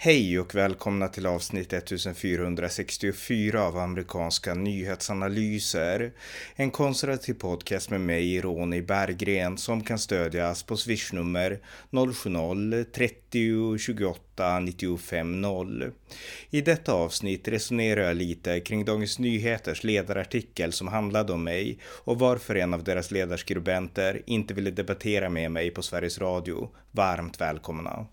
Hej och välkomna till avsnitt 1464 av amerikanska nyhetsanalyser. En konservativ podcast med mig, Ronny Berggren, som kan stödjas på swishnummer 070-30 28 95 0. I detta avsnitt resonerar jag lite kring Dagens Nyheters ledarartikel som handlade om mig och varför en av deras ledarskribenter inte ville debattera med mig på Sveriges Radio. Varmt välkomna!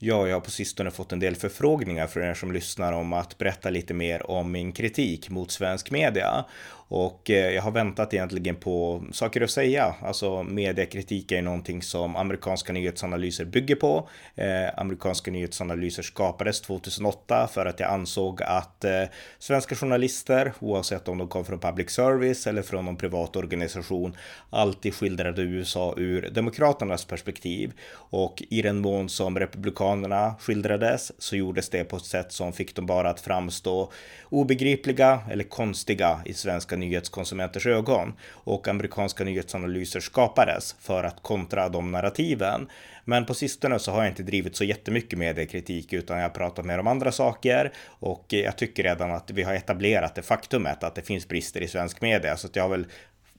Ja, jag har på sistone fått en del förfrågningar från er som lyssnar om att berätta lite mer om min kritik mot svensk media. Och eh, jag har väntat egentligen på saker att säga. Alltså mediekritik är någonting som amerikanska nyhetsanalyser bygger på. Eh, amerikanska nyhetsanalyser skapades 2008 för att jag ansåg att eh, svenska journalister, oavsett om de kom från public service eller från någon privat organisation, alltid skildrade USA ur demokraternas perspektiv. Och i den mån som republikanerna skildrades så gjordes det på ett sätt som fick dem bara att framstå obegripliga eller konstiga i svenska nyhetskonsumenters ögon och amerikanska nyhetsanalyser skapades för att kontra de narrativen. Men på sistone så har jag inte drivit så jättemycket mediekritik utan jag har pratat mer om andra saker och jag tycker redan att vi har etablerat det faktumet att det finns brister i svensk media så att jag har väl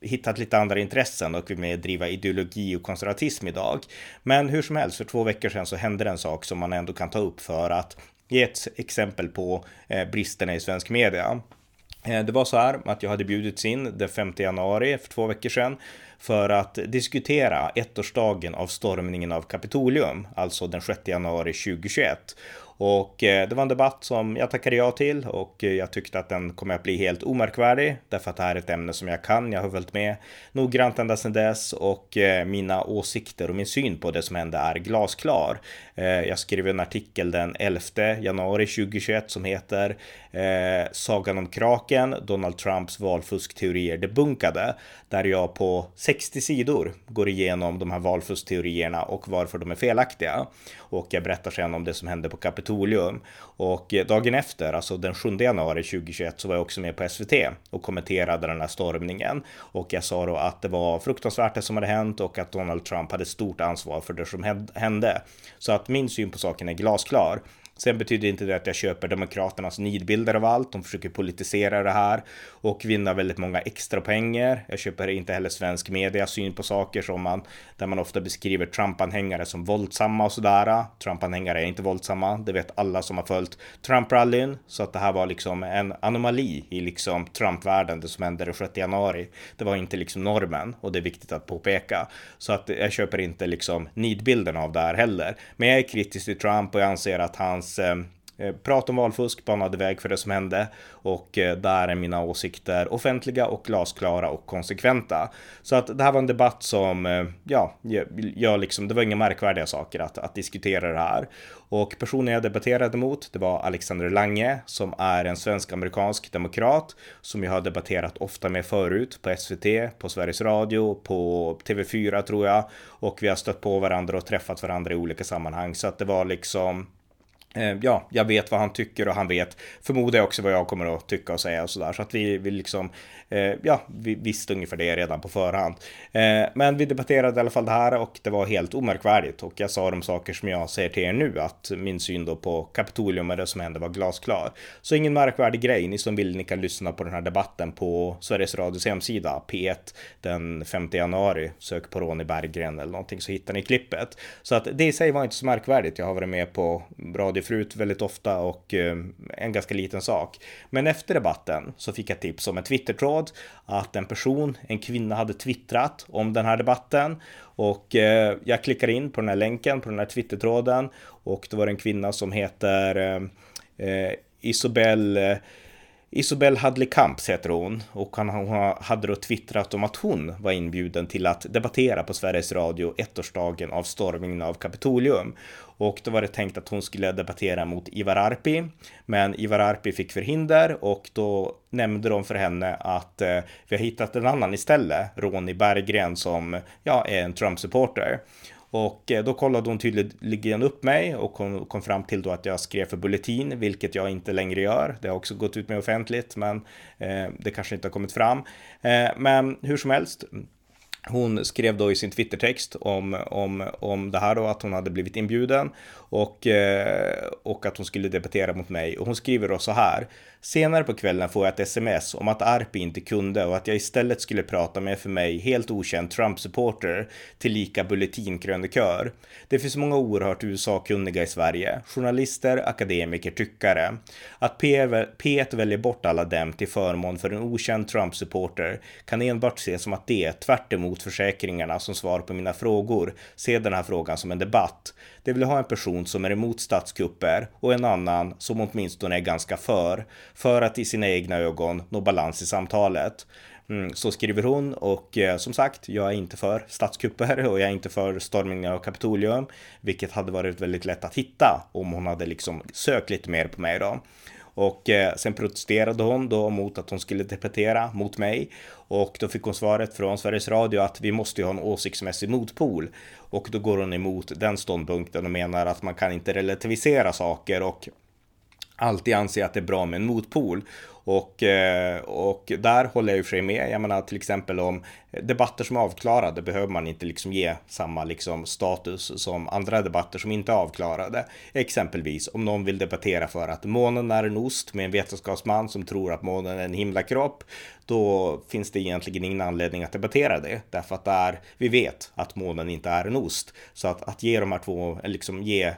hittat lite andra intressen och vill mer driva ideologi och konservatism idag. Men hur som helst, för två veckor sedan så hände det en sak som man ändå kan ta upp för att ge ett exempel på eh, bristerna i svensk media. Eh, det var så här att jag hade bjudits in den 5 januari för två veckor sedan för att diskutera ettårsdagen av stormningen av Kapitolium, alltså den 6 januari 2021. Och eh, det var en debatt som jag tackade ja till och eh, jag tyckte att den kommer att bli helt omärkvärdig därför att det här är ett ämne som jag kan. Jag har följt med noggrant ända sedan dess och eh, mina åsikter och min syn på det som hände är glasklar. Jag skrev en artikel den 11 januari 2021 som heter Sagan om kraken, Donald Trumps valfuskteorier debunkade, där jag på 60 sidor går igenom de här valfuskteorierna och varför de är felaktiga. Och jag berättar sen om det som hände på Kapitol Kapitolium. Och eh, dagen efter, alltså den 7 januari 2021, så var jag också med på SVT och kommenterade den här stormningen. Och jag sa då att det var fruktansvärt det som hade hänt och att Donald Trump hade stort ansvar för det som hände. Så att min syn på saken är glasklar. Sen betyder inte det att jag köper Demokraternas nidbilder av allt. De försöker politisera det här och vinna väldigt många extra pengar. Jag köper inte heller svensk media syn på saker som man, där man ofta beskriver Trump-anhängare som våldsamma och sådär. Trump-anhängare är inte våldsamma. Det vet alla som har följt Trump-rallyn. Så att det här var liksom en anomali i liksom Trump-världen, det som hände den 6 januari. Det var inte liksom normen och det är viktigt att påpeka. Så att jag köper inte liksom nidbilden av det här heller. Men jag är kritisk till Trump och jag anser att hans hans eh, eh, prat om valfusk banade väg för det som hände och eh, där är mina åsikter offentliga och glasklara och konsekventa. Så att det här var en debatt som, eh, ja, jag liksom, det var inga märkvärdiga saker att, att diskutera det här. Och personen jag debatterade mot, det var Alexander Lange som är en svensk-amerikansk demokrat som jag har debatterat ofta med förut på SVT, på Sveriges Radio, på TV4 tror jag. Och vi har stött på varandra och träffat varandra i olika sammanhang. Så att det var liksom Eh, ja, jag vet vad han tycker och han vet förmodar jag också vad jag kommer att tycka och säga och sådär. Så att vi, vi liksom, eh, ja, vi visste ungefär det redan på förhand. Eh, men vi debatterade i alla fall det här och det var helt omärkvärdigt och jag sa de saker som jag säger till er nu att min syn då på Kapitolium och det som hände var glasklar. Så ingen märkvärdig grej. Ni som vill, ni kan lyssna på den här debatten på Sveriges Radios hemsida P1 den 5 januari. Sök på Ronny Berggren eller någonting så hittar ni klippet. Så att det i sig var inte så märkvärdigt. Jag har varit med på radio förut väldigt ofta och eh, en ganska liten sak. Men efter debatten så fick jag tips om en Twittertråd att en person, en kvinna hade twittrat om den här debatten och eh, jag klickar in på den här länken på den här Twittertråden och det var en kvinna som heter eh, Isobel Isobel Hadley Kamps heter hon och hon hade då twittrat om att hon var inbjuden till att debattera på Sveriges Radio ettårsdagen av stormningen av Kapitolium. Och då var det tänkt att hon skulle debattera mot Ivar Arpi, men Ivar Arpi fick förhinder och då nämnde de för henne att eh, vi har hittat en annan istället, Ronny Berggren som ja, är en Trump-supporter. Och eh, då kollade hon tydligen upp mig och kom fram till då att jag skrev för Bulletin, vilket jag inte längre gör. Det har också gått ut med offentligt, men eh, det kanske inte har kommit fram. Eh, men hur som helst, hon skrev då i sin Twittertext om, om, om det här då, att hon hade blivit inbjuden och, eh, och att hon skulle debattera mot mig. Och hon skriver då så här. Senare på kvällen får jag ett sms om att Arpi inte kunde och att jag istället skulle prata med för mig helt okänd Trump-supporter tillika bulletinkrönikör. Det finns många oerhört USA-kunniga i Sverige. Journalister, akademiker, tyckare. Att P1 väljer bort alla dem till förmån för en okänd Trump-supporter kan enbart ses som att det, tvärt mot försäkringarna som svar på mina frågor, se den här frågan som en debatt. Det vill ha en person som är emot statskupper och en annan som åtminstone är ganska för, för att i sina egna ögon nå balans i samtalet. Mm, så skriver hon och eh, som sagt, jag är inte för statskupper och jag är inte för stormningen av Kapitolium, vilket hade varit väldigt lätt att hitta om hon hade liksom sökt lite mer på mig då. Och eh, sen protesterade hon då mot att hon skulle debattera mot mig. Och då fick hon svaret från Sveriges Radio att vi måste ju ha en åsiktsmässig motpol. Och då går hon emot den ståndpunkten och menar att man kan inte relativisera saker och alltid anse att det är bra med en motpol. Och, eh, och där håller jag ju för sig med. Jag menar till exempel om debatter som är avklarade behöver man inte liksom ge samma liksom status som andra debatter som inte är avklarade. Exempelvis om någon vill debattera för att månen är en ost med en vetenskapsman som tror att månen är en himlakropp. Då finns det egentligen ingen anledning att debattera det därför att där vi vet att månen inte är en ost. Så att, att ge de här två, liksom ge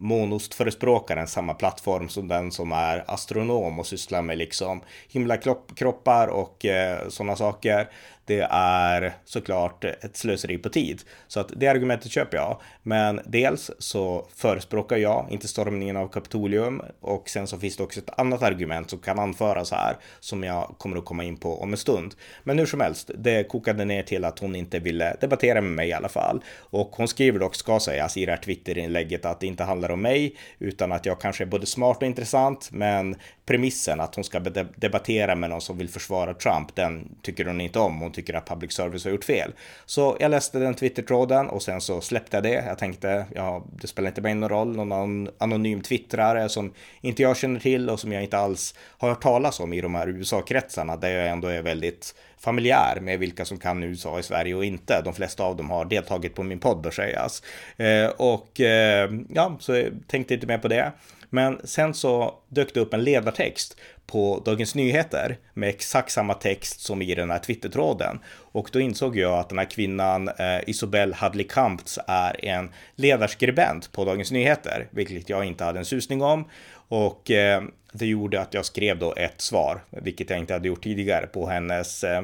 monostförespråkaren samma plattform som den som är astronom och sysslar med liksom himlakroppar och eh, sådana saker det är såklart ett slöseri på tid. Så att det argumentet köper jag. Men dels så förespråkar jag inte stormningen av Kapitolium och sen så finns det också ett annat argument som kan anföras här som jag kommer att komma in på om en stund. Men hur som helst, det kokade ner till att hon inte ville debattera med mig i alla fall. Och hon skriver dock, ska sägas, i det här Twitter-inlägget att det inte handlar om mig utan att jag kanske är både smart och intressant men premissen att hon ska debattera med någon som vill försvara Trump, den tycker hon inte om. Hon tycker att public service har gjort fel. Så jag läste den Twitter-tråden och sen så släppte jag det. Jag tänkte, ja, det spelar inte mig någon roll, någon anonym twittrare som inte jag känner till och som jag inte alls har hört talas om i de här USA-kretsarna där jag ändå är väldigt familjär med vilka som kan USA i Sverige och inte. De flesta av dem har deltagit på min podd bör sägas. Eh, och eh, ja, så jag tänkte inte mer på det. Men sen så dök det upp en ledartext på Dagens Nyheter med exakt samma text som i den här Twitter-tråden. Och då insåg jag att den här kvinnan, eh, Isobel Hadley Kamptz, är en ledarskribent på Dagens Nyheter, vilket jag inte hade en susning om. Och eh, det gjorde att jag skrev då ett svar, vilket jag inte hade gjort tidigare på hennes, eh,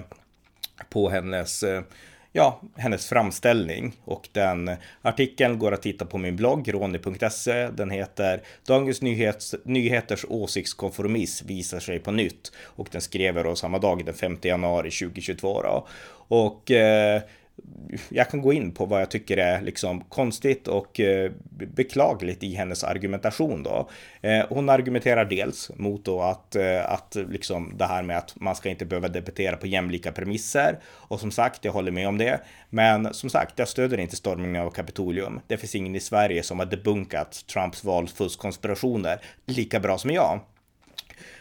på hennes eh, ja, hennes framställning och den artikeln går att titta på min blogg roni.se. Den heter Dagens Nyhets, Nyheters åsiktskonformism visar sig på nytt och den skrev jag då samma dag den 5 januari 2022 då. Och eh, jag kan gå in på vad jag tycker är liksom konstigt och eh, beklagligt i hennes argumentation då. Eh, hon argumenterar dels mot då att, eh, att liksom det här med att man ska inte behöva debattera på jämlika premisser. Och som sagt, jag håller med om det. Men som sagt, jag stöder inte stormningen av Kapitolium. Det finns ingen i Sverige som har debunkat Trumps valfuskkonspirationer lika bra som jag.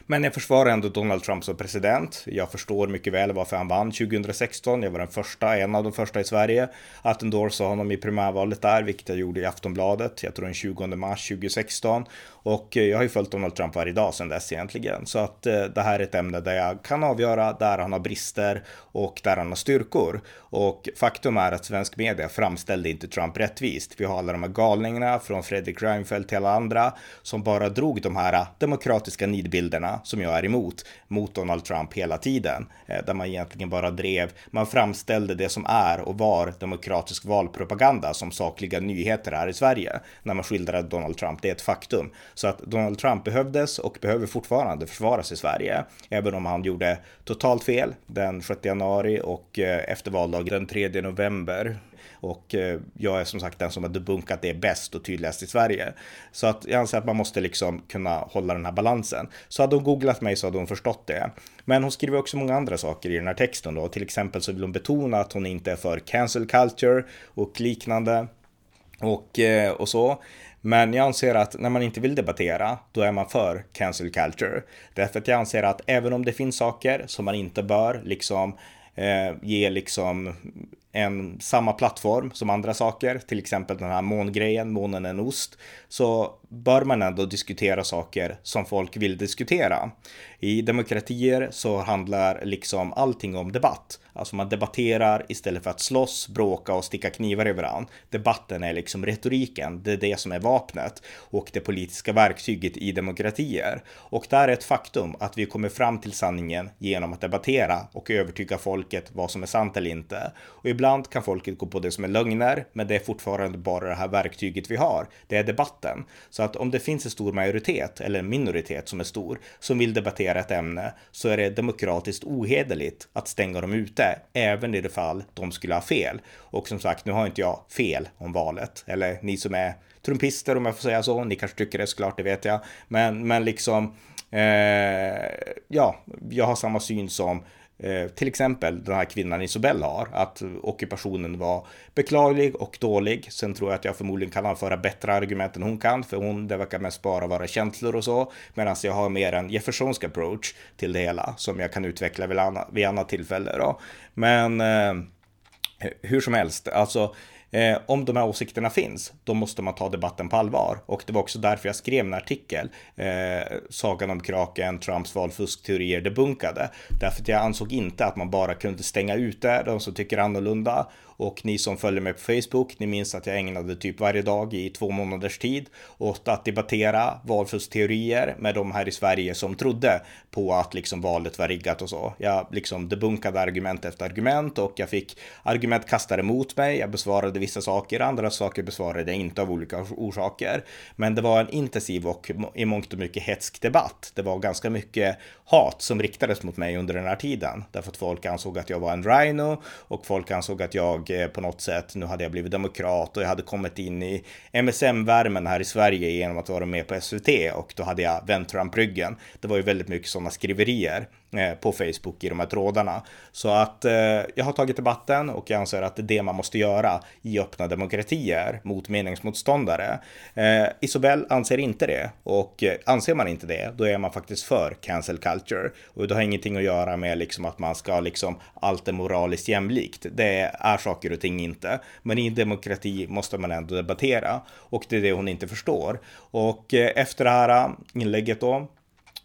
Men jag försvarar ändå Donald Trump som president. Jag förstår mycket väl varför han vann 2016. Jag var den första, en av de första i Sverige att endorsa honom i primärvalet där, vilket jag gjorde i Aftonbladet. Jag tror den 20 mars 2016. Och eh, jag har ju följt Donald Trump varje dag sedan dess egentligen. Så att eh, det här är ett ämne där jag kan avgöra där han har brister och där han har styrkor. Och faktum är att svensk media framställde inte Trump rättvist. Vi har alla de här galningarna från Fredrik Reinfeldt till alla andra som bara drog de här demokratiska nidbilderna som jag är emot, mot Donald Trump hela tiden. Eh, där man egentligen bara drev, man framställde det som är och var demokratisk valpropaganda som sakliga nyheter här i Sverige. När man skildrade Donald Trump, det är ett faktum. Så att Donald Trump behövdes och behöver fortfarande försvaras i Sverige. Även om han gjorde totalt fel den 6 januari och eh, efter valdagen den 3 november och eh, jag är som sagt den som har debunkat det bäst och tydligast i Sverige. Så att jag anser att man måste liksom kunna hålla den här balansen. Så hade hon googlat mig så hade hon förstått det. Men hon skriver också många andra saker i den här texten då. Till exempel så vill hon betona att hon inte är för cancel culture och liknande. Och, eh, och så. Men jag anser att när man inte vill debattera, då är man för cancel culture. Därför att jag anser att även om det finns saker som man inte bör liksom eh, ge liksom en, samma plattform som andra saker, till exempel den här mångrejen, månen är en ost, så bör man ändå diskutera saker som folk vill diskutera. I demokratier så handlar liksom allting om debatt. Alltså man debatterar istället för att slåss, bråka och sticka knivar i varandra. Debatten är liksom retoriken, det är det som är vapnet och det politiska verktyget i demokratier. Och där är ett faktum att vi kommer fram till sanningen genom att debattera och övertyga folket vad som är sant eller inte. Och ibland kan folket gå på det som är lögner, men det är fortfarande bara det här verktyget vi har. Det är debatten. Så att om det finns en stor majoritet eller en minoritet som är stor som vill debattera ett ämne så är det demokratiskt ohederligt att stänga dem ute, även i det fall de skulle ha fel. Och som sagt, nu har inte jag fel om valet, eller ni som är trumpister om jag får säga så, ni kanske tycker det såklart, det vet jag. Men, men liksom, eh, ja, jag har samma syn som Eh, till exempel den här kvinnan Isobel har, att ockupationen var beklaglig och dålig. Sen tror jag att jag förmodligen kan anföra bättre argument än hon kan, för hon, det verkar mest bara vara känslor och så, medan jag har mer en Jeffersonsk approach till det hela som jag kan utveckla vid, vid annat tillfälle. Då. Men eh, hur som helst, alltså Eh, om de här åsikterna finns, då måste man ta debatten på allvar. Och det var också därför jag skrev en artikel, eh, Sagan om kraken, Trumps valfuskteorier debunkade. Därför att jag ansåg inte att man bara kunde stänga ute de som tycker annorlunda och ni som följer mig på Facebook, ni minns att jag ägnade typ varje dag i två månaders tid åt att debattera valfuskteorier med de här i Sverige som trodde på att liksom valet var riggat och så. Jag liksom debunkade argument efter argument och jag fick argument kastade mot mig. Jag besvarade vissa saker, andra saker besvarade jag inte av olika orsaker. Men det var en intensiv och i mångt och mycket hetsk debatt. Det var ganska mycket hat som riktades mot mig under den här tiden. Därför att folk ansåg att jag var en rhino och folk ansåg att jag eh, på något sätt, nu hade jag blivit demokrat och jag hade kommit in i MSM-värmen här i Sverige genom att vara med på SVT och då hade jag vänt Trump-ryggen. Det var ju väldigt mycket sådana skriverier. Eh, på Facebook i de här trådarna. Så att eh, jag har tagit debatten och jag anser att det är det man måste göra i öppna demokratier mot meningsmotståndare. Eh, Isobel anser inte det och eh, anser man inte det, då är man faktiskt för cancel culture och det har ingenting att göra med liksom att man ska liksom allt är moraliskt jämlikt. Det är saker och ting inte, men i en demokrati måste man ändå debattera och det är det hon inte förstår. Och eh, efter det här eh, inlägget då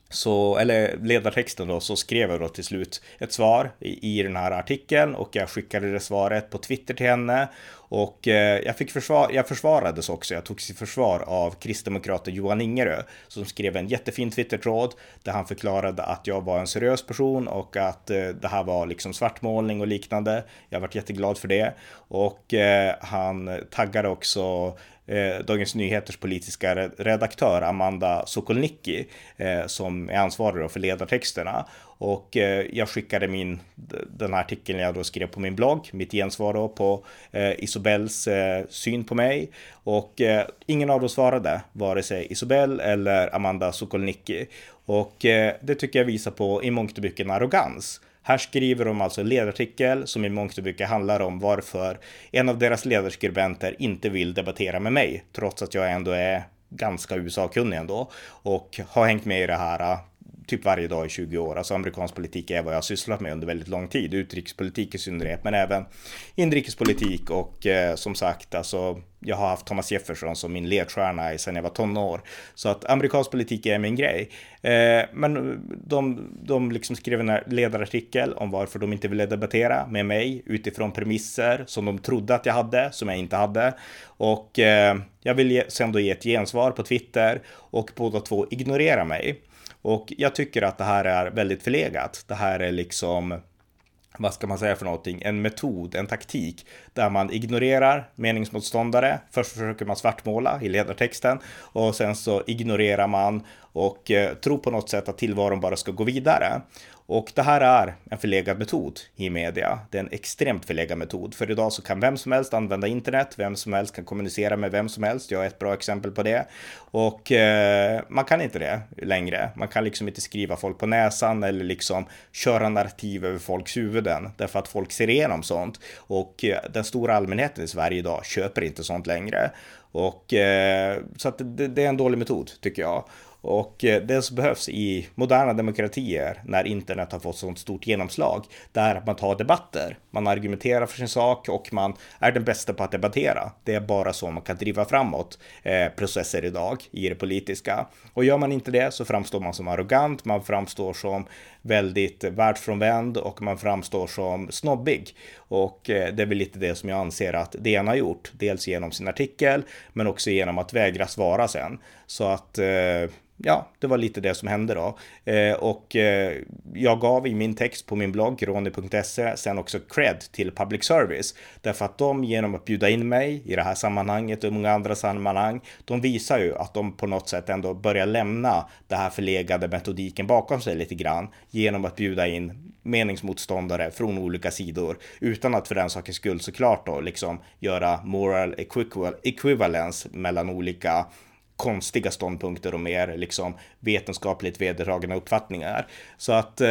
så, eller ledartexten då, så skrev jag då till slut ett svar i, i den här artikeln och jag skickade det svaret på Twitter till henne och eh, jag, fick försvar, jag försvarades också, jag togs i försvar av kristdemokraten Johan Ingerö som skrev en jättefin twittertråd där han förklarade att jag var en seriös person och att eh, det här var liksom svartmålning och liknande. Jag varit jätteglad för det och eh, han taggade också eh, Dagens Nyheters politiska redaktör Amanda Sokolnicki eh, som är ansvarig för ledartexterna. Och eh, jag skickade min, den här artikeln jag då skrev på min blogg, mitt gensvar då på eh, Isobels eh, syn på mig. Och eh, ingen av dem svarade, vare sig Isobel eller Amanda Sokolnicki. Och eh, det tycker jag visar på i mångt och mycket en arrogans. Här skriver de alltså en ledartikel som i mångt och mycket handlar om varför en av deras ledarskribenter inte vill debattera med mig, trots att jag ändå är ganska USA-kunnig ändå och har hängt med i det här eh, typ varje dag i 20 år. Alltså amerikansk politik är vad jag har sysslat med under väldigt lång tid. Utrikespolitik i synnerhet, men även inrikespolitik och eh, som sagt, alltså jag har haft Thomas Jefferson som min ledstjärna sedan jag var tonår. Så att amerikansk politik är min grej. Eh, men de, de liksom skrev en ledarartikel om varför de inte ville debattera med mig utifrån premisser som de trodde att jag hade, som jag inte hade. Och eh, jag vill sen då ge ett gensvar på Twitter och båda två ignorera mig. Och jag tycker att det här är väldigt förlegat. Det här är liksom vad ska man säga för någonting, en metod, en taktik där man ignorerar meningsmotståndare. Först försöker man svartmåla i ledartexten och sen så ignorerar man och eh, tror på något sätt att tillvaron bara ska gå vidare. Och det här är en förlegad metod i media. Det är en extremt förlegad metod. För idag så kan vem som helst använda internet, vem som helst kan kommunicera med vem som helst. Jag är ett bra exempel på det. Och eh, man kan inte det längre. Man kan liksom inte skriva folk på näsan eller liksom köra narrativ över folks huvuden. Därför att folk ser igenom sånt. Och eh, den stora allmänheten i Sverige idag köper inte sånt längre. Och eh, så att det, det är en dålig metod tycker jag. Och eh, det som behövs i moderna demokratier när internet har fått sånt stort genomslag, det är att man tar debatter. Man argumenterar för sin sak och man är den bästa på att debattera. Det är bara så man kan driva framåt eh, processer idag i det politiska. Och gör man inte det så framstår man som arrogant, man framstår som väldigt världsfrånvänd och man framstår som snobbig. Och eh, det är väl lite det som jag anser att DN har gjort. Dels genom sin artikel men också genom att vägra svara sen. Så att eh, ja, det var lite det som hände då. Eh, och eh, jag gav i min text på min blogg, roni.se, sen också cred till public service. Därför att de genom att bjuda in mig i det här sammanhanget och många andra sammanhang, de visar ju att de på något sätt ändå börjar lämna det här förlegade metodiken bakom sig lite grann genom att bjuda in meningsmotståndare från olika sidor utan att för den sakens skull såklart då liksom göra moral equivalence mellan olika konstiga ståndpunkter och mer liksom vetenskapligt vedertagna uppfattningar. Så att eh,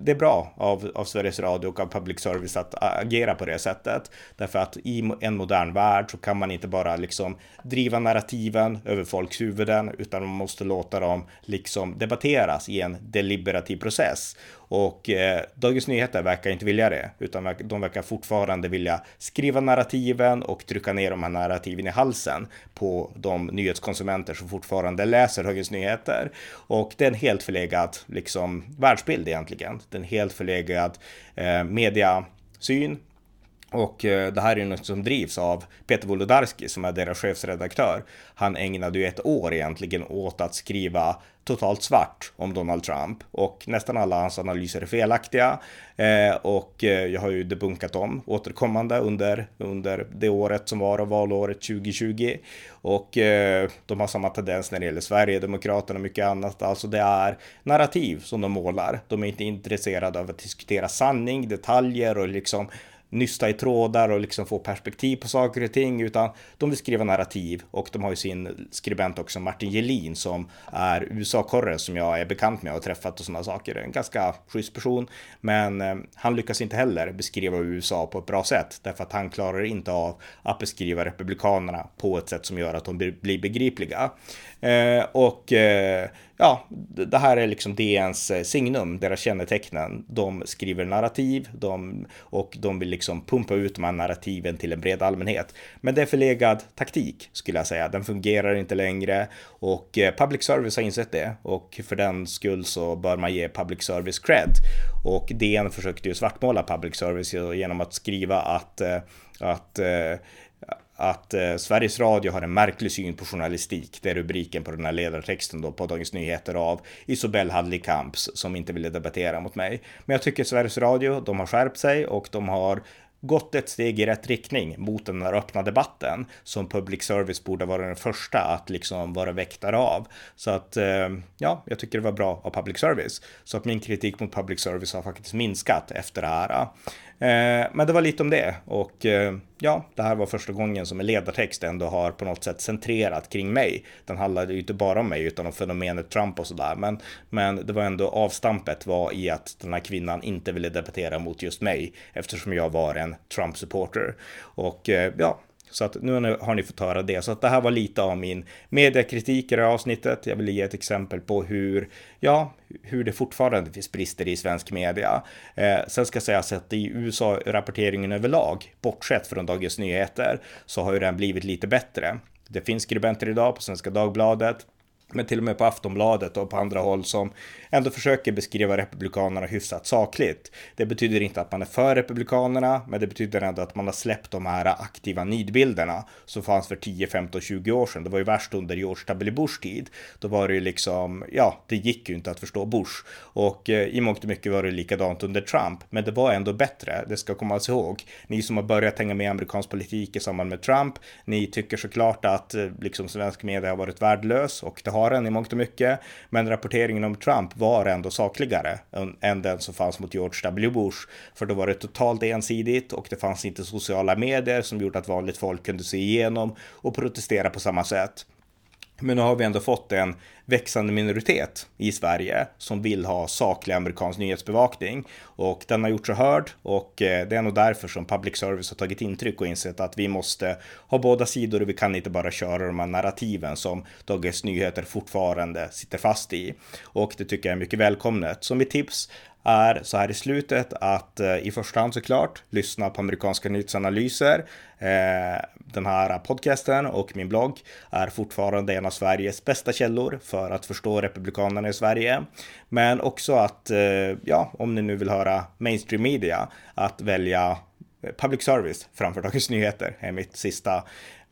det är bra av, av Sveriges Radio och av public service att agera på det sättet. Därför att i en modern värld så kan man inte bara liksom driva narrativen över folks huvuden utan man måste låta dem liksom debatteras i en deliberativ process. Och eh, Dagens Nyheter verkar inte vilja det, utan de verkar fortfarande vilja skriva narrativen och trycka ner de här narrativen i halsen på de nyhetskonsumenter som fortfarande läser Dagens Nyheter. Och det är en helt förlegad liksom, världsbild egentligen. Det är en helt förlegad eh, mediasyn och eh, det här är något som drivs av Peter Wolodarski som är deras chefsredaktör. Han ägnade ju ett år egentligen åt att skriva totalt svart om Donald Trump och nästan alla hans analyser är felaktiga. Eh, och eh, jag har ju debunkat dem återkommande under, under det året som var och valåret 2020. Och eh, de har samma tendens när det gäller Sverigedemokraterna och mycket annat. Alltså det är narrativ som de målar. De är inte intresserade av att diskutera sanning, detaljer och liksom nysta i trådar och liksom få perspektiv på saker och ting, utan de vill skriva narrativ och de har ju sin skribent också, Martin Gelin, som är USA-korre som jag är bekant med och träffat och sådana saker. En ganska schysst person, men eh, han lyckas inte heller beskriva USA på ett bra sätt därför att han klarar inte av att beskriva republikanerna på ett sätt som gör att de blir begripliga. Eh, och eh, ja, det här är liksom DNs eh, signum, deras kännetecknen. De skriver narrativ de, och de vill liksom pumpa ut de här narrativen till en bred allmänhet. Men det är förlegad taktik skulle jag säga. Den fungerar inte längre och eh, public service har insett det och för den skull så bör man ge public service cred. Och DN försökte ju svartmåla public service genom att skriva att eh, eh att eh, Sveriges Radio har en märklig syn på journalistik. Det är rubriken på den här ledartexten då på Dagens Nyheter av Isobel Hadley Kamps som inte ville debattera mot mig. Men jag tycker Sveriges Radio, de har skärpt sig och de har gått ett steg i rätt riktning mot den här öppna debatten som public service borde vara den första att liksom vara väktare av. Så att eh, ja, jag tycker det var bra av public service. Så att min kritik mot public service har faktiskt minskat efter det här. Eh, men det var lite om det och eh, ja, det här var första gången som en ledartext ändå har på något sätt centrerat kring mig. Den handlade ju inte bara om mig utan om fenomenet Trump och sådär. Men, men det var ändå avstampet var i att den här kvinnan inte ville debattera mot just mig eftersom jag var en Trump-supporter. Och eh, ja, så att nu har ni fått höra det. Så att det här var lite av min mediekritik i det här avsnittet. Jag ville ge ett exempel på hur, ja, hur det fortfarande finns brister i svensk media. Eh, sen ska sägas att i USA-rapporteringen överlag, bortsett från Dagens Nyheter, så har ju den blivit lite bättre. Det finns skribenter idag på Svenska Dagbladet men till och med på Aftonbladet och på andra håll som ändå försöker beskriva republikanerna hyfsat sakligt. Det betyder inte att man är för republikanerna, men det betyder ändå att man har släppt de här aktiva nidbilderna som fanns för 10, 15, 20 år sedan. Det var ju värst under George W. Bush tid. Då var det ju liksom, ja, det gick ju inte att förstå Bush och eh, i mångt och mycket var det likadant under Trump, men det var ändå bättre. Det ska komma ihåg. Ni som har börjat hänga med amerikansk politik i samband med Trump, ni tycker såklart att eh, liksom svensk media har varit värdelös och det har den i mångt och mycket. Men rapporteringen om Trump var var ändå sakligare än den som fanns mot George W. Bush. För då var det totalt ensidigt och det fanns inte sociala medier som gjorde att vanligt folk kunde se igenom och protestera på samma sätt. Men nu har vi ändå fått en växande minoritet i Sverige som vill ha saklig amerikansk nyhetsbevakning och den har gjort sig hörd och eh, det är nog därför som public service har tagit intryck och insett att vi måste ha båda sidor och vi kan inte bara köra de här narrativen som Dagens Nyheter fortfarande sitter fast i. Och det tycker jag är mycket välkommet. Så mitt tips är så här i slutet att eh, i första hand såklart lyssna på amerikanska nyhetsanalyser. Eh, den här podcasten och min blogg är fortfarande en av Sveriges bästa källor för att förstå republikanerna i Sverige. Men också att, eh, ja, om ni nu vill höra mainstream media, att välja public service framför Dagens Nyheter är mitt sista,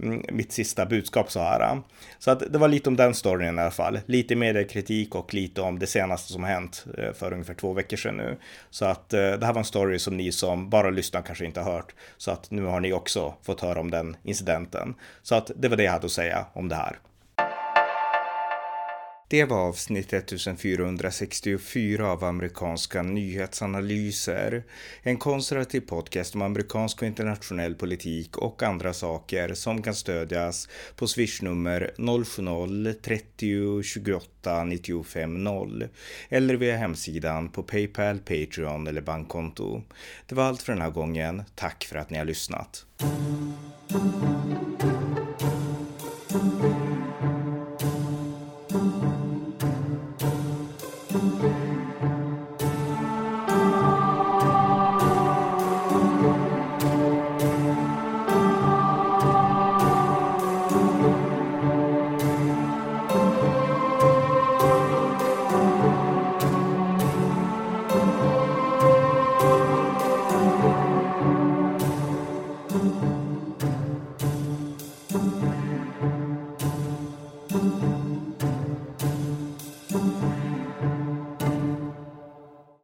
Mm, mitt sista budskap så här. Så att det var lite om den storyn i alla fall. Lite mediekritik och lite om det senaste som hänt eh, för ungefär två veckor sedan nu. Så att eh, det här var en story som ni som bara lyssnar kanske inte har hört. Så att nu har ni också fått höra om den incidenten. Så att det var det jag hade att säga om det här. Det var avsnitt 1464 av amerikanska nyhetsanalyser. En konservativ podcast om amerikansk och internationell politik och andra saker som kan stödjas på swishnummer 070-30 28 95 0 eller via hemsidan på Paypal, Patreon eller bankkonto. Det var allt för den här gången. Tack för att ni har lyssnat.